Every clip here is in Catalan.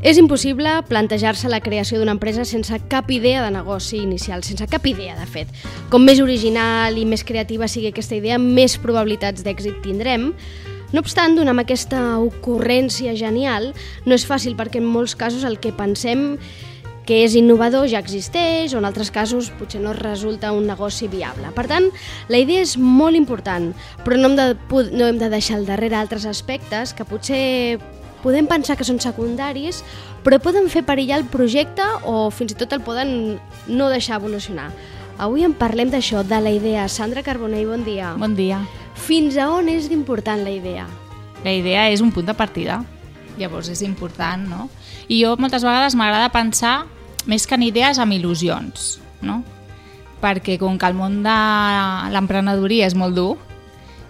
És impossible plantejar-se la creació d'una empresa sense cap idea de negoci inicial, sense cap idea, de fet. Com més original i més creativa sigui aquesta idea, més probabilitats d'èxit tindrem. No obstant, donar amb aquesta ocurrència genial no és fàcil perquè en molts casos el que pensem que és innovador ja existeix o en altres casos potser no resulta un negoci viable. Per tant, la idea és molt important, però no hem de, no hem de deixar al darrere altres aspectes que potser podem pensar que són secundaris, però poden fer perillar el projecte o fins i tot el poden no deixar evolucionar. Avui en parlem d'això, de la idea. Sandra Carbonell, bon dia. Bon dia. Fins a on és important la idea? La idea és un punt de partida, llavors és important, no? I jo moltes vegades m'agrada pensar més que en idees amb il·lusions, no? Perquè com que el món de l'emprenedoria és molt dur,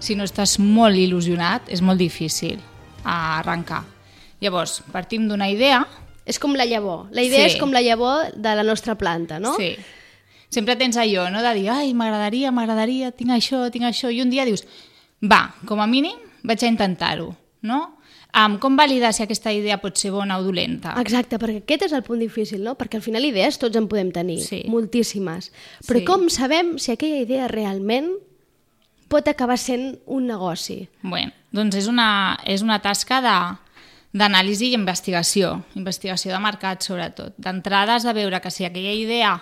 si no estàs molt il·lusionat és molt difícil arrencar. Llavors, partim d'una idea... És com la llavor. La idea sí. és com la llavor de la nostra planta, no? Sí. Sempre tens allò, no?, de dir, ai, m'agradaria, m'agradaria, tinc això, tinc això, i un dia dius, va, com a mínim vaig a intentar-ho, no? Um, com validar si aquesta idea pot ser bona o dolenta? Exacte, perquè aquest és el punt difícil, no? Perquè al final idees tots en podem tenir, sí. moltíssimes. Però Sí. com sabem si aquella idea realment pot acabar sent un negoci? Bueno, doncs és una, és una tasca de d'anàlisi i investigació, investigació de mercat sobretot. D'entrada has de veure que si aquella idea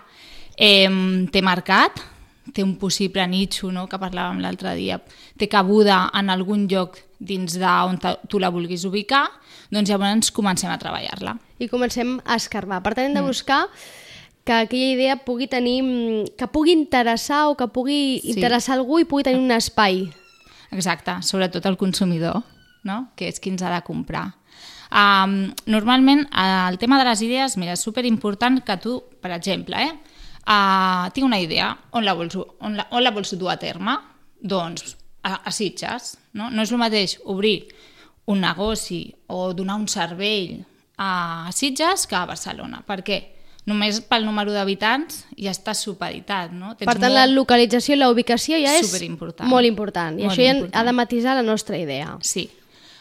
eh, té mercat, té un possible nitxo, no?, que parlàvem l'altre dia, té cabuda en algun lloc dins d'on tu la vulguis ubicar, doncs llavors comencem a treballar-la. I comencem a escarbar. Per tant, hem de buscar que aquella idea pugui tenir... mm, que pugui interessar o que pugui Sí. interessar algú i pugui tenir un espai. Exacte, sobretot el consumidor, no? que és qui ens ha de comprar. Um, normalment, eh, el tema de les idees, mira, és superimportant que tu, per exemple, eh, uh, tinc una idea, on la, vols, on, la, on la vols dur a terme? Doncs a, a Sitges. No? no és el mateix obrir un negoci o donar un servei a Sitges que a Barcelona. Per què? Només pel número d'habitants ja està supeditat. No? Tens per tant, la localització i la ubicació ja és molt important. I Molt això ja important. ha de matisar la nostra idea. Sí.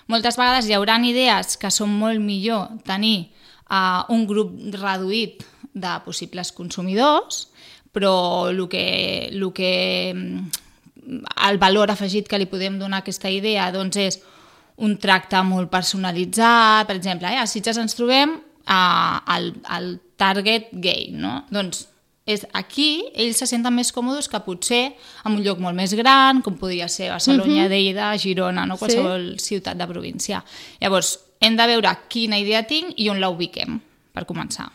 Moltes vegades hi haurà idees que són molt millor tenir uh, un grup reduït de possibles consumidors, però el que, el que el valor afegit que li podem donar a aquesta idea doncs és un tracte molt personalitzat, per exemple, eh, a Sitges ens trobem uh, al, al target gay, no? Doncs és aquí ells se senten més còmodes que potser en un lloc molt més gran, com podria ser Barcelona, Lleida, Girona, no? qualsevol ciutat de província. Llavors, hem de veure quina idea tinc i on la ubiquem, per començar.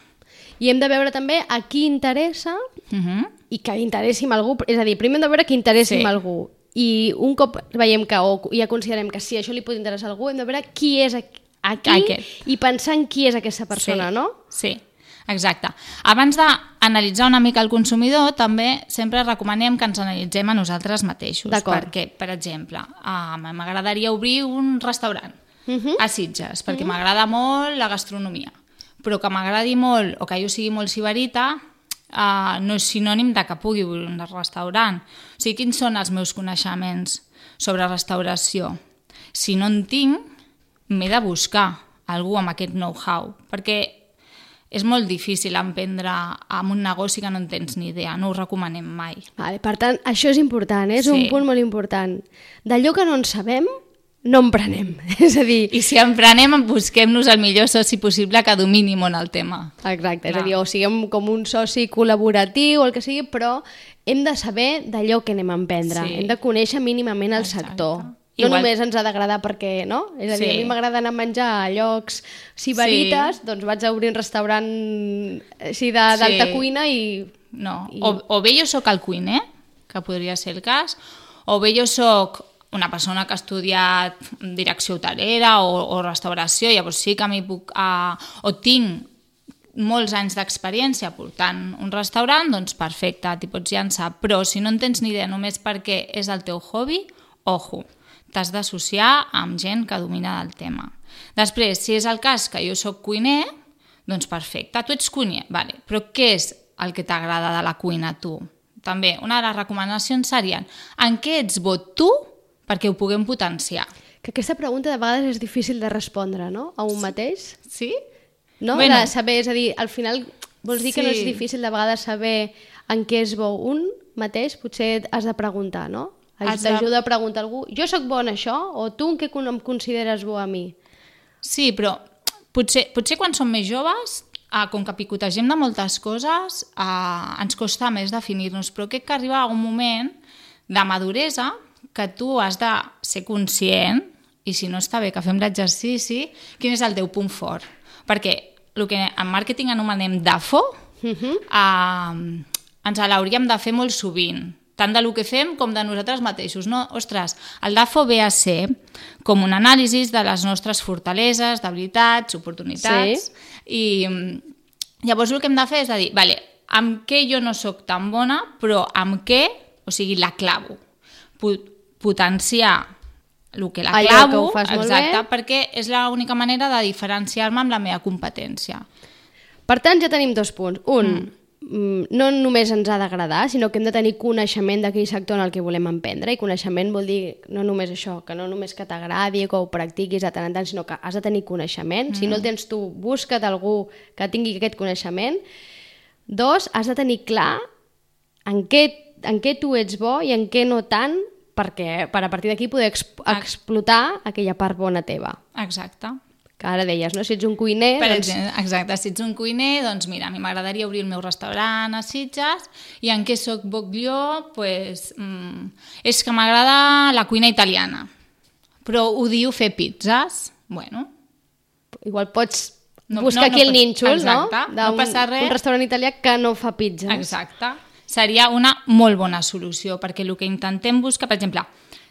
I hem de veure també a qui interessa Uh -huh. i que interessi a algú. És a dir, primer hem de veure qui interessi Sí. algú. I un cop veiem que, o ja considerem que sí, això li pot interessar a algú, hem de veure qui és aquí, aquí i pensar en qui és aquesta persona, sí. no? Sí, exacte. Abans d'analitzar una mica el consumidor, també sempre recomanem que ens analitzem a nosaltres mateixos. Perquè, per exemple, ah, m'agradaria obrir un restaurant Mhm. a Sitges, perquè m'agrada molt la gastronomia. Però que m'agradi molt, o que jo sigui molt sibarita, uh, no és sinònim de que pugui obrir un restaurant. O sigui, quins són els meus coneixements sobre restauració? Si no en tinc, m'he de buscar algú amb aquest know-how, perquè és molt difícil emprendre amb un negoci que no en tens ni idea, no ho recomanem mai. Vale, per tant, això és important, eh? és Sí. un punt molt important. D'allò que no en sabem, no en prenem. És a dir, I si emprenem, busquem-nos el millor soci possible que domini molt el tema. Exacte, és a Clar. dir, o siguem com un soci col·laboratiu o el que sigui, però hem de saber d'allò que anem a emprendre. Sí. Hem de conèixer mínimament el Exacte. sector. No Igual- només ens ha d'agradar perquè, no? És a dir, Sí. a mi m'agrada anar a menjar a llocs sibarites, sí. doncs vaig a obrir un restaurant així d'alta Sí. cuina i... No. I- O, o bé jo sóc el cuiner, que podria ser el cas, o bé jo sóc una persona que ha estudiat direcció hotelera o, o restauració, llavors sí que m'hi puc... Uh, o tinc molts anys d'experiència portant un restaurant, doncs perfecte, t'hi pots llançar. Però si no en tens ni idea només perquè és el teu hobby, ojo, t'has d'associar amb gent que domina del tema. Després, si és el cas que jo sóc cuiner, doncs perfecte, tu ets cuiner, vale. però què és el que t'agrada de la cuina a tu? També, una de les recomanacions serien en què ets bo tu perquè ho puguem potenciar. Que aquesta pregunta de vegades és difícil de respondre, no? A un mateix. Sí? No? Bueno. de saber, és a dir, al final vols dir que no és Sí. difícil de vegades saber en què és bo un mateix? Potser has de preguntar, no? T'ajuda a preguntar a algú, jo sóc bo en això? O tu en què em consideres bo a mi? Sí, però potser, potser quan som més joves, eh, com que picotegem de moltes coses, eh, ens costa més definir-nos, però crec que arriba un moment de maduresa que tu has de ser conscient, i si no està bé que fem l'exercici, quin és el teu punt fort. Perquè el que en màrqueting anomenem DAFO, Uh -huh. eh, ens l'hauríem de fer molt sovint, tant de lo que fem com de nosaltres mateixos. No? Ostres, el DAFO ve a ser com un anàlisi de les nostres fortaleses, debilitats, oportunitats, i mm, llavors el que hem de fer és de dir, vale, amb què jo no sóc tan bona, però amb què, o sigui, la clavo. Pot potenciar el que la clavo, que exacte, bé. perquè és l'única manera de diferenciar-me amb la meva competència. Per tant, ja tenim dos punts. Un, mm. No només ens ha d'agradar, sinó que hem de tenir coneixement d'aquell sector en el que volem emprendre, i coneixement vol dir no només això, que no només que t'agradi, que ho practiquis de tant en tant, sinó que has de tenir coneixement. Mm. Si no el tens tu, busca't algú que tingui aquest coneixement. Dos, has de tenir clar en què, en què tu ets bo i en què no tant, perquè per a partir d'aquí poder exp explotar aquella part bona teva. Exacte. Que ara deies, no? Si ets un cuiner... Per doncs... exemple, exacte, si ets un cuiner, doncs mira, a mi m'agradaria obrir el meu restaurant a Sitges i en què sóc boc jo? Pues, mm, és que m'agrada la cuina italiana, però odio fer pizzas. Bueno, Igual pots No- buscar no- no aquí el nínxol, exacte, no? no passa res. Un restaurant italià que no fa pizzas. exacte. Seria una molt bona solució, perquè el que intentem buscar, per exemple,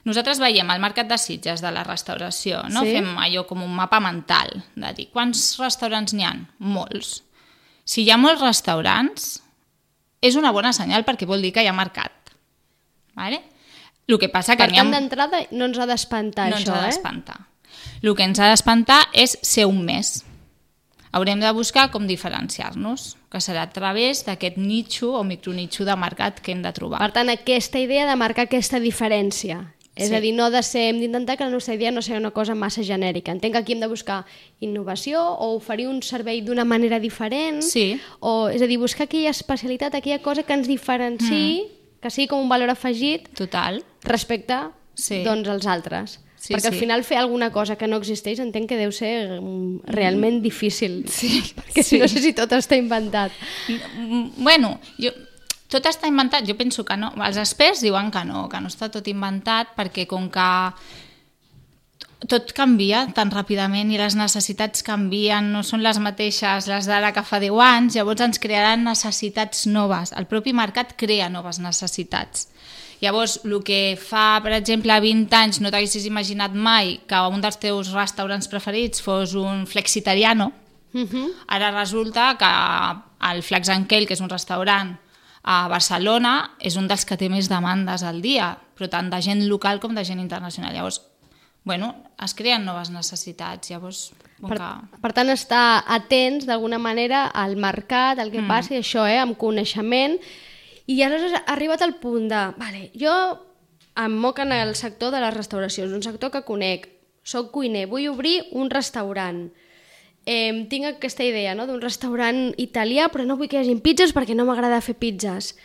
nosaltres veiem el mercat de Sitges de la restauració, no? Sí. fem allò com un mapa mental, de dir quants restaurants n'hi han? Molts. Si hi ha molts restaurants, és una bona senyal perquè vol dir que hi ha mercat. Vale? El que passa que Per n'hi ha... tant, d'entrada no ens ha d'espantar no ens això, ha eh? d'espantar. El que ens ha d'espantar és ser un més. Haurem de buscar com diferenciar-nos, que serà a través d'aquest nitxo o micronitxo de mercat que hem de trobar. Per tant, aquesta idea de marcar aquesta diferència. És Sí. a dir, no de ser, hem d'intentar que la nostra idea no sigui una cosa massa genèrica. Entenc que aquí hem de buscar innovació o oferir un servei d'una manera diferent. Sí. O, és a dir, buscar aquella especialitat, aquella cosa que ens diferenciï, mm. que sigui com un valor afegit Total. respecte Sí. doncs, als altres. Sí, Perquè al sí. final fer alguna cosa que no existeix entenc que deu ser mm, realment difícil. Sí, Perquè sí. no sé si tot està inventat. Mm, Bueno, jo, tot està inventat, jo penso que no. Els experts diuen que no, que no està tot inventat perquè com que tot canvia tan ràpidament i les necessitats canvien, no són les mateixes les d'ara que fa 10 anys, llavors ens crearan necessitats noves. El propi mercat crea noves necessitats. Llavors, el que fa, per exemple, 20 anys no t'haguessis imaginat mai que un dels teus restaurants preferits fos un flexitariano, Uh -huh. Ara resulta que el Flax and Kale, que és un restaurant a Barcelona, és un dels que té més demandes al dia, però tant de gent local com de gent internacional. Llavors, bueno, es creen noves necessitats. Llavors, Per, que... per tant, estar atents d'alguna manera al mercat, al que mm. passi, això, eh, amb coneixement. I aleshores ha arribat al punt de, vale, jo em moc en el sector de les restauracions, un sector que conec, sóc cuiner, vull obrir un restaurant. Eh, tinc aquesta idea no? d'un restaurant italià, però no vull que hi hagi pizzas perquè no m'agrada fer pizzas.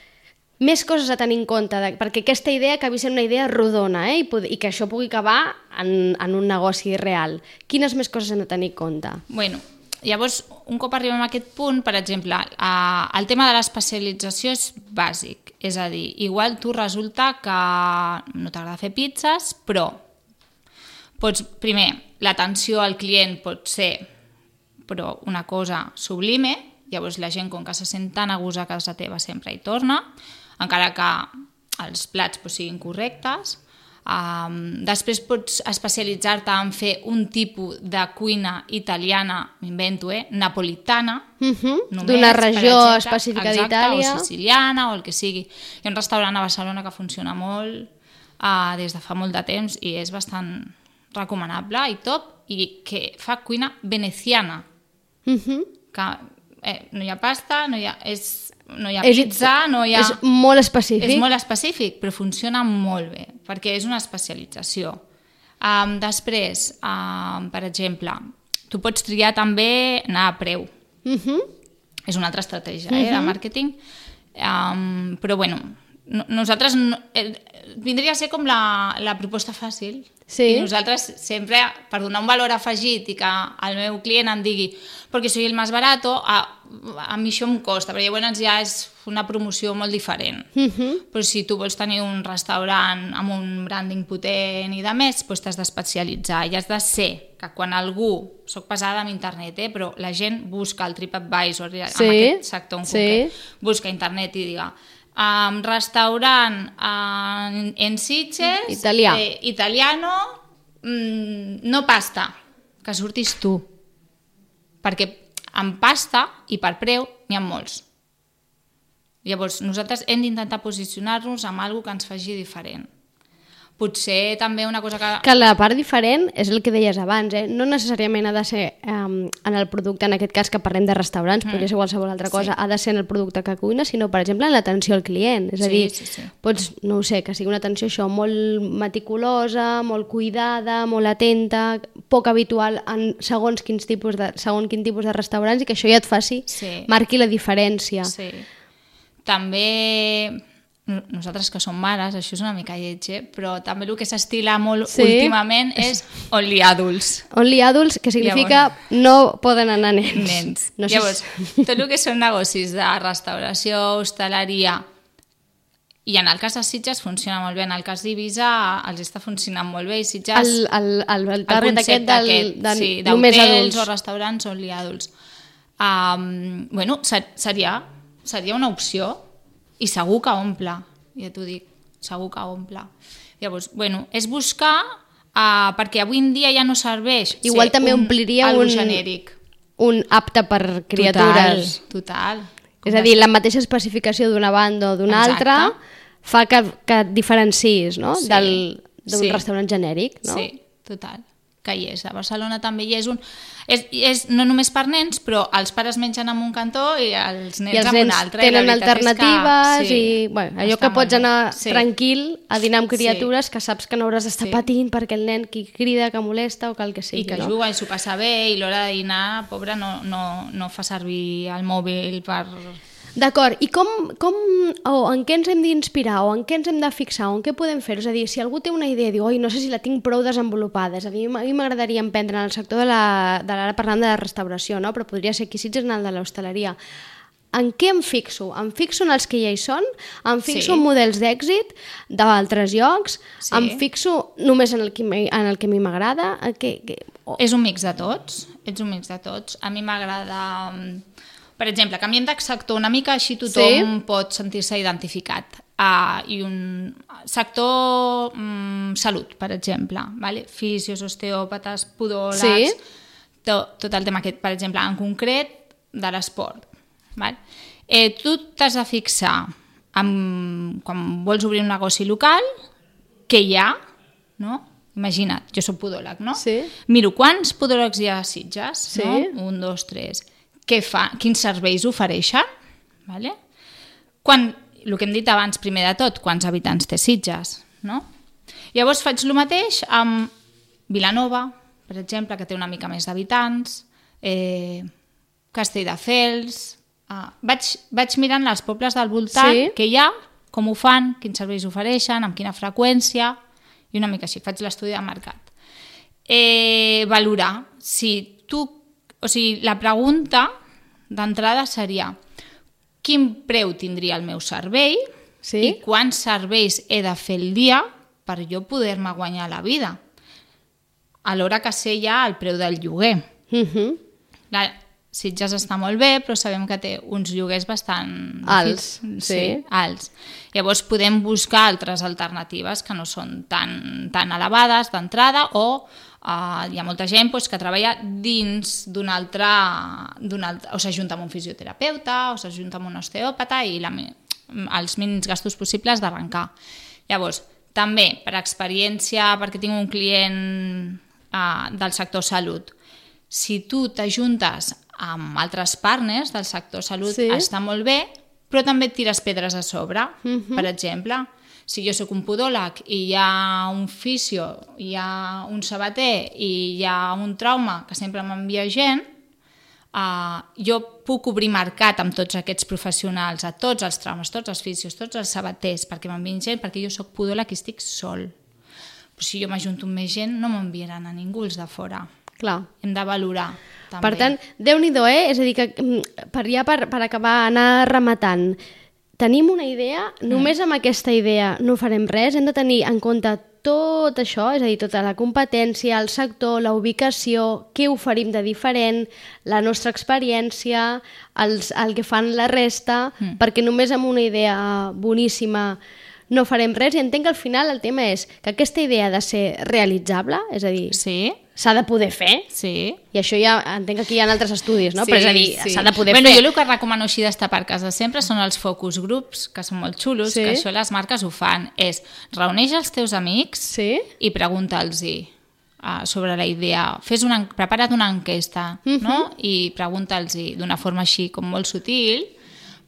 Més coses a tenir en compte, de, perquè aquesta idea acabi sent una idea rodona eh? I, i que això pugui acabar en, en un negoci real. Quines més coses hem de tenir en compte? Bueno, llavors, un cop arribem a aquest punt, per exemple, eh, el tema de l'especialització és bàsic. És a dir, igual tu resulta que no t'agrada fer pizzas, però pots, primer, l'atenció al client pot ser però una cosa sublime, llavors la gent com que se sent tan a gust a casa teva sempre hi torna, encara que els plats pues, siguin correctes. Um, després pots especialitzar-te en fer un tipus de cuina italiana, m'invento, eh? napolitana, Mhm. només, D'una regió exemple. específica d'Itàlia. o siciliana o el que sigui. Hi ha un restaurant a Barcelona que funciona molt uh, des de fa molt de temps i és bastant recomanable i top i que fa cuina veneciana Mhm. que eh, no hi ha pasta, no hi ha, és, no hi ha És- pizza, no hi ha... És molt específic. És molt específic, però funciona molt bé, perquè és una especialització. Um, després, um, per exemple, tu pots triar també anar a preu. Mhm. És una altra estratègia eh, de màrqueting. Um, però bueno, no, nosaltres... No, eh, vindria a ser com la, la proposta fàcil. Sí. I nosaltres sempre, per donar un valor afegit i que el meu client em digui perquè soy el més barato, a, a mi això em costa, perquè llavors ja és una promoció molt diferent. Mhm. Però si tu vols tenir un restaurant amb un branding potent i de més, doncs t'has d'especialitzar i has de ser que quan algú, soc pesada amb internet, eh, però la gent busca el TripAdvisor sí, Sí, en aquest sector en sí. concret, busca internet i diga um, restaurant en, en Sitges, Italià. eh, italiano, mm, no pasta, que surtis tu. Perquè amb pasta i per preu n'hi ha molts. Llavors, nosaltres hem d'intentar posicionar-nos amb alguna que ens faci diferent. Potser també una cosa que... Que la part diferent és el que deies abans, eh? no necessàriament ha de ser um, en el producte, en aquest cas que parlem de restaurants, mm. podria ser qualsevol altra cosa, ha de ser en el producte que cuina, sinó, per exemple, en l'atenció al client. És a Sí, dir, sí, sí. pots, no ho sé, que sigui una atenció això molt meticulosa, molt cuidada, molt atenta, poc habitual en segons quins tipus de, segons quin tipus de restaurants i que això ja et faci, Sí. marqui la diferència. Sí. També nosaltres que som mares, això és una mica lleig, eh? però també el que s'estila molt Sí. últimament és only adults. Only adults, que significa no poden anar nens. nens. No sé Llavors, tot el que són negocis de restauració, hostaleria, i en el cas de Sitges funciona molt bé, en el cas d'Eivissa els està funcionant molt bé, i Sitges... el, el, el, el el aquest del, aquest, del sí, d'hotels o restaurants only adults. Um, bueno, ser, seria, seria una opció i segur que omple, ja t'ho dic, segur que omple. Llavors, bueno, és buscar, uh, perquè avui en dia ja no serveix Igual també un, ompliria un- genèric. Un apte per criatures. Total, total. És a dir, la mateixa especificació d'una banda o d'una altra fa que, que et diferencis no? Sí. Del- d'un Sí. restaurant genèric. No? Sí, total. Que hi és. A Barcelona també hi és un... És, és no només per nens, però els pares mengen en un cantó i els nens I els en un nens altre. tenen alternatives que, i bueno, allò que pots anar Sí. tranquil a dinar amb Sí. criatures que saps que no hauràs d'estar Sí. patint perquè el nen qui crida, que molesta o que el que sigui. I que no? juga i s'ho passa bé i l'hora de dinar, pobre, no, no, no fa servir el mòbil per... D'acord, i com, com, o en què ens hem d'inspirar, o en què ens hem de fixar, o en què podem fer? És a dir, si algú té una idea i diu, oi, no sé si la tinc prou desenvolupada, és a dir, a mi m'agradaria emprendre en el sector de la, de l'ara parlant de la restauració, no? però podria ser aquí Sitges en el de l'hostaleria. En què em fixo? Em fixo en els que ja hi són? Em fixo Sí. en models d'èxit d'altres llocs? Sí. Em fixo només en el que, en el que a mi m'agrada? En què- què- o- És un mix de tots, ets un mix de tots. A mi m'agrada... Per exemple, canviem de sector una mica, així tothom Sí. pot sentir-se identificat. Uh, I un sector mm, salut, per exemple, vale? fisios, osteòpates, podòlegs, Sí. tot, tot el tema aquest, per exemple, en concret de l'esport. Vale? Eh, tu t'has de fixar en, quan vols obrir un negoci local, què hi ha, no? Imagina't, jo soc podòleg, no? Sí. Miro quants podòlegs hi ha a Sitges, Sí. no? Un, dos, tres. Què fa? Quins serveis ofereixen? Vale? Quan, el que hem dit abans, primer de tot, quants habitants té Sitges, no? Llavors faig el mateix amb Vilanova, per exemple, que té una mica més d'habitants, eh, Castelldefels... Ah, vaig, vaig mirant els pobles del voltant Sí. que hi ha, com ho fan, quins serveis ofereixen, amb quina freqüència, i una mica així, faig l'estudi de mercat. Eh, valorar si tu... O sigui, la pregunta d'entrada seria quin preu tindria el meu servei Sí. i quants serveis he de fer el dia per jo poder-me guanyar la vida. Alhora que sé ja el preu del lloguer. Mhm. Clar, Sitges està molt bé, però sabem que té uns lloguers bastant... Alts, sí. sí. alts. Llavors podem buscar altres alternatives que no són tan, tan elevades d'entrada o uh, hi ha molta gent pues, que treballa dins d'un altre, altre... o s'ajunta amb un fisioterapeuta o s'ajunta amb un osteòpata i la, els mínims gastos possibles d'arrencar. Llavors, també, per experiència, perquè tinc un client uh, del sector salut, si tu t'ajuntes amb altres partners del sector salut Sí. està molt bé, però també et tires pedres a sobre. Mhm. Per exemple, si jo sóc un podòleg i hi ha un fisio, hi ha un sabater i hi ha un trauma que sempre m'envia gent, uh, jo puc obrir mercat amb tots aquests professionals, a tots els traumes, tots els fisios, tots els sabaters, perquè m'envien gent, perquè jo sóc podòleg i estic sol. Però si jo m'ajunto amb més gent, no m'enviaran a ningú els de fora. Clar. Hem de valorar, també. Per tant, déu nhi eh? És a dir, que mm, per ja per, per acabar, anar rematant, tenim una idea, només amb aquesta idea no farem res, hem de tenir en compte tot això, és a dir, tota la competència, el sector, la ubicació, què oferim de diferent, la nostra experiència, els, el que fan la resta, mm. perquè només amb una idea boníssima no farem res. I entenc que al final el tema és que aquesta idea ha de ser realitzable, és a dir, Sí, s'ha de poder fer, sí. i això ja entenc que aquí hi ha altres estudis, no? Sí, Però és a dir, sí. s'ha de poder bueno, fer. Jo el que recomano així d'estar per casa sempre són els focus groups, que són molt xulos, Sí. que això les marques ho fan. És reuneix els teus amics Sí? i pregunta'ls uh, sobre la idea. Fes una, prepara't una enquesta Mhm. no? i pregunta'ls d'una forma així com molt sutil,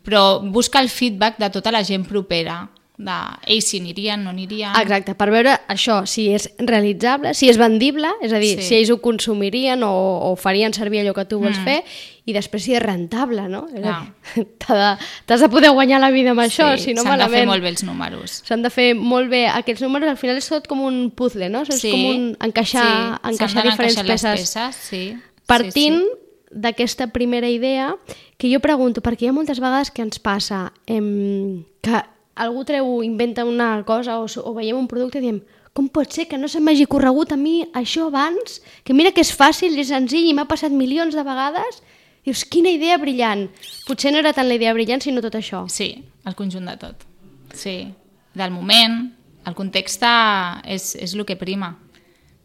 però busca el feedback de tota la gent propera de ells si anirien, no anirien... Exacte, per veure això, si és realitzable, si és vendible, és a dir, Sí. si ells ho consumirien o, o farien servir allò que tu vols Mm. fer, i després si és rentable, no? És a Clar. dir, T'ha de, t'has de poder guanyar la vida amb això, si no s'han de fer malament... molt bé els números. S'han de fer molt bé aquests números, al final és tot com un puzzle, no? És com un encaixar, sí, encaixar diferents peces. peces sí. Partint sí, d'aquesta primera idea, que jo pregunto, perquè hi ha moltes vegades que ens passa em, que algú treu, inventa una cosa o, o veiem un producte i diem com pot ser que no se m'hagi corregut a mi això abans? Que mira que és fàcil i senzill i m'ha passat milions de vegades. Dius, quina idea brillant. Potser no era tant la idea brillant, sinó tot això. Sí, el conjunt de tot. Sí, del moment, el context és, és el que prima.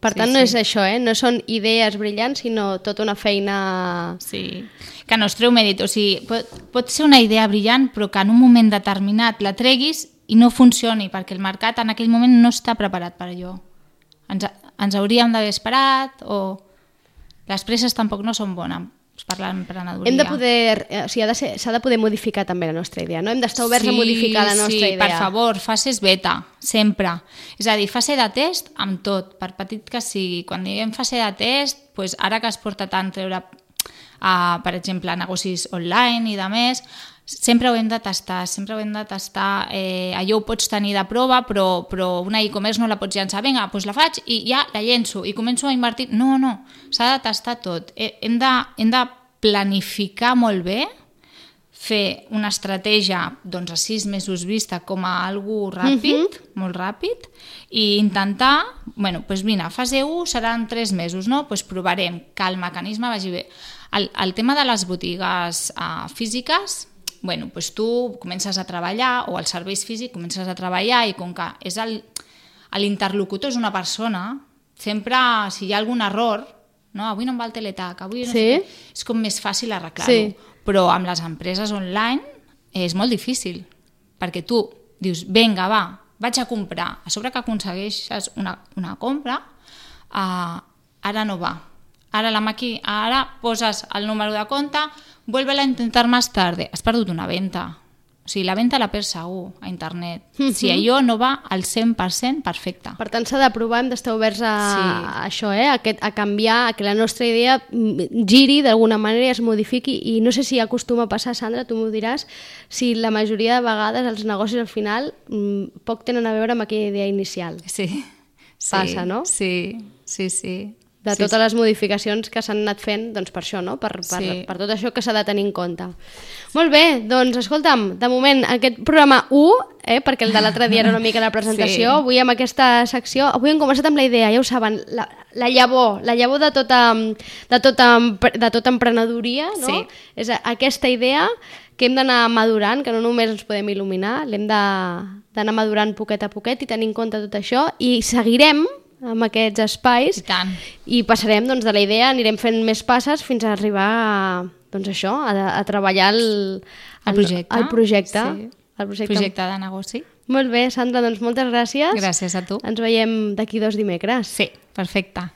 Per Sí, tant, no sí. és això, eh? No són idees brillants, sinó tota una feina... Sí, que no es treu mèrit. O sigui, pot, pot ser una idea brillant, però que en un moment determinat la treguis i no funcioni, perquè el mercat en aquell moment no està preparat per allò. Ens, ens hauríem d'haver esperat o... Les presses tampoc no són bones per l'emprenedoria. Hem de poder, eh, o sigui, ha de s'ha de poder modificar també la nostra idea, no? Hem d'estar oberts a modificar la nostra sí, idea. per favor, fases beta, sempre. És a dir, fase de test amb tot, per petit que sigui. Quan diguem fase de test, doncs ara que es porta tant treure, uh, per exemple, negocis online i de més, sempre ho hem de tastar, sempre ho hem de tastar. Eh, allò ho pots tenir de prova, però, però una e-commerce no la pots llançar. Vinga, doncs la faig i ja la llenço i començo a invertir. No, no, s'ha de tastar tot. Eh, hem, de, hem de planificar molt bé, fer una estratègia doncs, a sis mesos vista com a algú ràpid, mm -hmm. molt ràpid, i intentar, bueno, doncs mira, fase 1 seran tres mesos, no? Doncs provarem que el mecanisme vagi bé. El, el tema de les botigues uh, físiques, bueno, doncs tu comences a treballar, o el serveis físic comences a treballar, i com que és l'interlocutor és una persona, sempre, si hi ha algun error, no, avui no em va el teletac, avui no Sí. sé què, és com més fàcil arreglar-ho. Sí. Però amb les empreses online és molt difícil, perquè tu dius, vinga, va, vaig a comprar. A sobre que aconsegueixes una, una compra, uh, ara no va. Ara la maqui, ara poses el número de compte, vuelve a intentar más tarde. Has perdut una venda. O sigui, la venda la perds segur a internet. Si allò no va al 100%, perfecte. Per tant, s'ha de provar, hem d'estar oberts a, Sí. a això, eh? a, aquest, a canviar, a que la nostra idea mm, giri d'alguna manera i es modifiqui. I no sé si acostuma a passar, Sandra, tu m'ho diràs, si la majoria de vegades els negocis al final mm, poc tenen a veure amb aquella idea inicial. Sí. sí Passa, no? Sí, sí, sí. De Sí, totes les modificacions que s'han anat fent doncs per això, no? per, per, Sí. per tot això que s'ha de tenir en compte. Molt bé, doncs escolta'm, de moment aquest programa 1, eh, perquè el de l'altre dia era una mica la presentació, Sí. avui amb aquesta secció, avui hem començat amb la idea, ja ho saben, la, la llavor, la llavor de tota, de tota, de tota emprenedoria, no? Sí. És aquesta idea que hem d'anar madurant, que no només ens podem il·luminar, l'hem d'anar madurant poquet a poquet i tenir en compte tot això, i seguirem amb aquests espais I tant. i passarem doncs, de la idea, anirem fent més passes fins a arribar a, doncs això, a, a treballar el, El projecte. El projecte. Sí. El projecte. Projecte de negoci. Molt bé, Sandra, doncs moltes gràcies. Gràcies a tu. Ens veiem d'aquí dos dimecres. Sí, perfecte.